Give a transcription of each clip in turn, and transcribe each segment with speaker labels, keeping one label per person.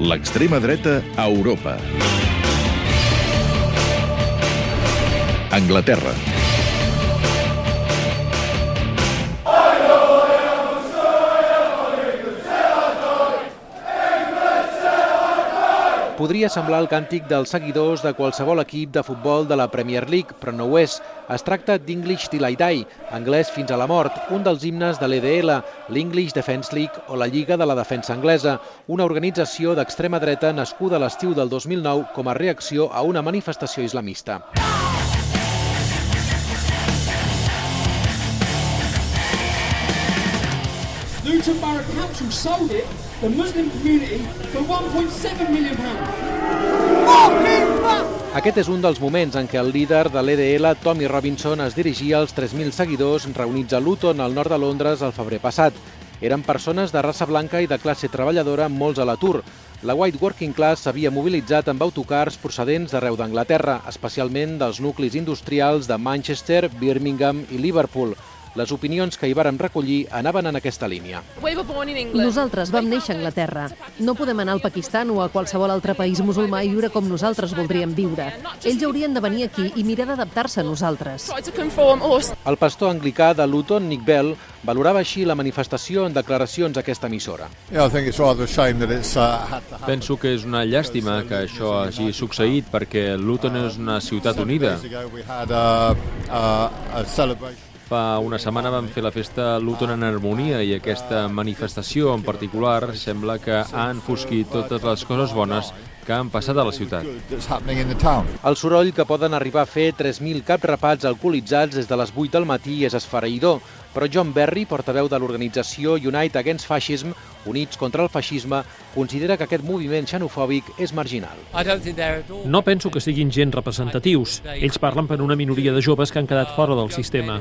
Speaker 1: L'extrema dreta a Europa. Anglaterra.
Speaker 2: Podria semblar el càntic dels seguidors de qualsevol equip de futbol de la Premier League, però no ho és. Es tracta d'English Till I Die, anglès fins a la mort, un dels himnes de l'EDL, l'English Defence League o la Lliga de la Defensa Anglesa, una organització d'extrema dreta nascuda a l'estiu del 2009 com a reacció a una manifestació islamista.
Speaker 3: Luton Borough Council sold it, the Muslim community, for 1.7 million pounds.
Speaker 2: Aquest és un dels moments en què el líder de l'EDL, Tommy Robinson, es dirigia als 3.000 seguidors reunits a Luton, al nord de Londres, el febrer passat. Eren persones de raça blanca i de classe treballadora, molts a l'atur. La White Working Class s'havia mobilitzat amb autocars procedents d'arreu d'Anglaterra, especialment dels nuclis industrials de Manchester, Birmingham i Liverpool. Les opinions que hi vàrem recollir anaven en aquesta línia.
Speaker 4: Nosaltres vam néixer a Anglaterra. No podem anar al Pakistan o a qualsevol altre país musulmà i viure com nosaltres voldríem viure. Ells haurien de venir aquí i mirar d'adaptar-se a nosaltres.
Speaker 2: El pastor anglicà de Luton, Nick Bell, valorava així la manifestació en declaracions a aquesta emissora.
Speaker 5: Uh.
Speaker 6: Penso que és una llàstima que això hagi succeït perquè Luton és una ciutat unida. Fa una setmana vam fer la festa Luton en harmonia i aquesta manifestació en particular sembla que ha enfosquit totes les coses bones que han passat a la ciutat.
Speaker 2: El soroll que poden arribar a fer 3.000 caps rapats alcoholitzats des de les 8 del matí és esfereïdor, però John Berry, portaveu de l'organització Unite Against Fascism, Units contra el feixisme, considera que aquest moviment xenofòbic és marginal.
Speaker 7: No penso que siguin gent representatius. Ells parlen per una minoria de joves que han quedat fora del sistema.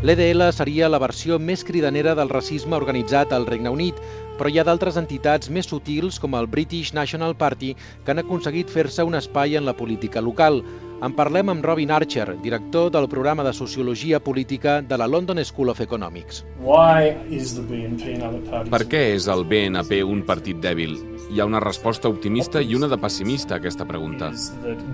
Speaker 2: L'EDL seria la versió més cridanera del racisme organitzat al Regne Unit, però hi ha d'altres entitats més sutils com el British National Party que han aconseguit fer-se un espai en la política local. En parlem amb Robin Archer, director del programa de Sociologia Política de la London School of Economics.
Speaker 8: Per què és el BNP un partit dèbil? Hi ha una resposta optimista i una de pessimista a aquesta pregunta.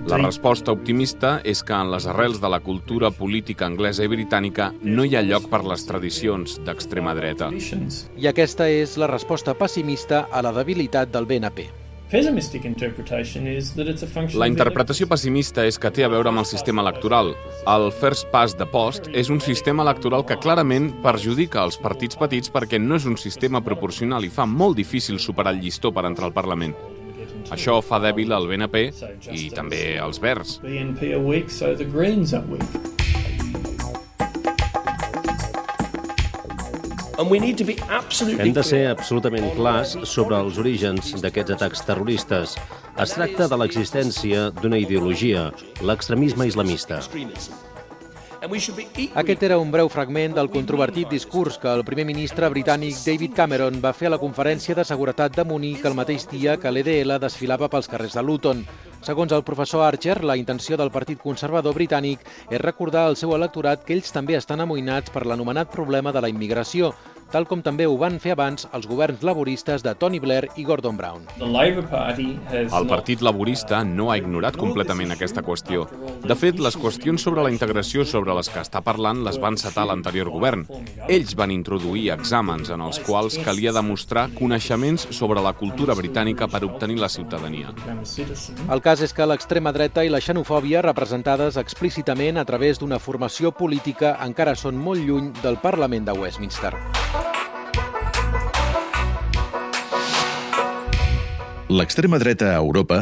Speaker 8: La resposta optimista és que en les arrels de la cultura política anglesa i britànica no hi ha lloc per les tradicions d'extrema dreta.
Speaker 2: I aquesta és la resposta pessimista a la debilitat del BNP.
Speaker 9: Pessimistic interpretation is that it's a function
Speaker 8: La interpretació pessimista és que té a veure amb el sistema electoral. El First Past the Post és un sistema electoral que clarament perjudica els partits petits perquè no és un sistema proporcional i fa molt difícil superar el llistó per entrar al Parlament. Això fa dèbil el BNP i també els Verds.
Speaker 10: Hem de ser absolutament clars sobre els orígens d'aquests atacs terroristes. Es tracta de l'existència d'una ideologia, l'extremisme islamista.
Speaker 2: Aquest era un breu fragment del controvertit discurs que el primer ministre britànic David Cameron va fer a la conferència de seguretat de Munic el mateix dia que l'EDL desfilava pels carrers de Luton. Segons el professor Archer, la intenció del Partit Conservador britànic és recordar al seu electorat que ells també estan amoïnats per l'anomenat problema de la immigració, tal com també ho van fer abans els governs laboristes de Tony Blair i Gordon Brown.
Speaker 8: El Partit Laborista no ha ignorat completament aquesta qüestió. De fet, les qüestions sobre la integració sobre les que està parlant les van setar l'anterior govern. Ells van introduir exàmens en els quals calia demostrar coneixements sobre la cultura britànica per obtenir la ciutadania.
Speaker 2: El cas és que l'extrema dreta i la xenofòbia, representades explícitament a través d'una formació política, encara són molt lluny del Parlament de Westminster.
Speaker 1: L'extrema dreta a Europa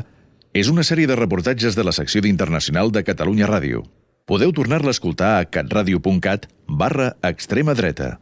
Speaker 1: és una sèrie de reportatges de la secció d'Internacional de Catalunya Ràdio. Podeu tornar-la a escoltar a catradio.cat barra extrema dreta.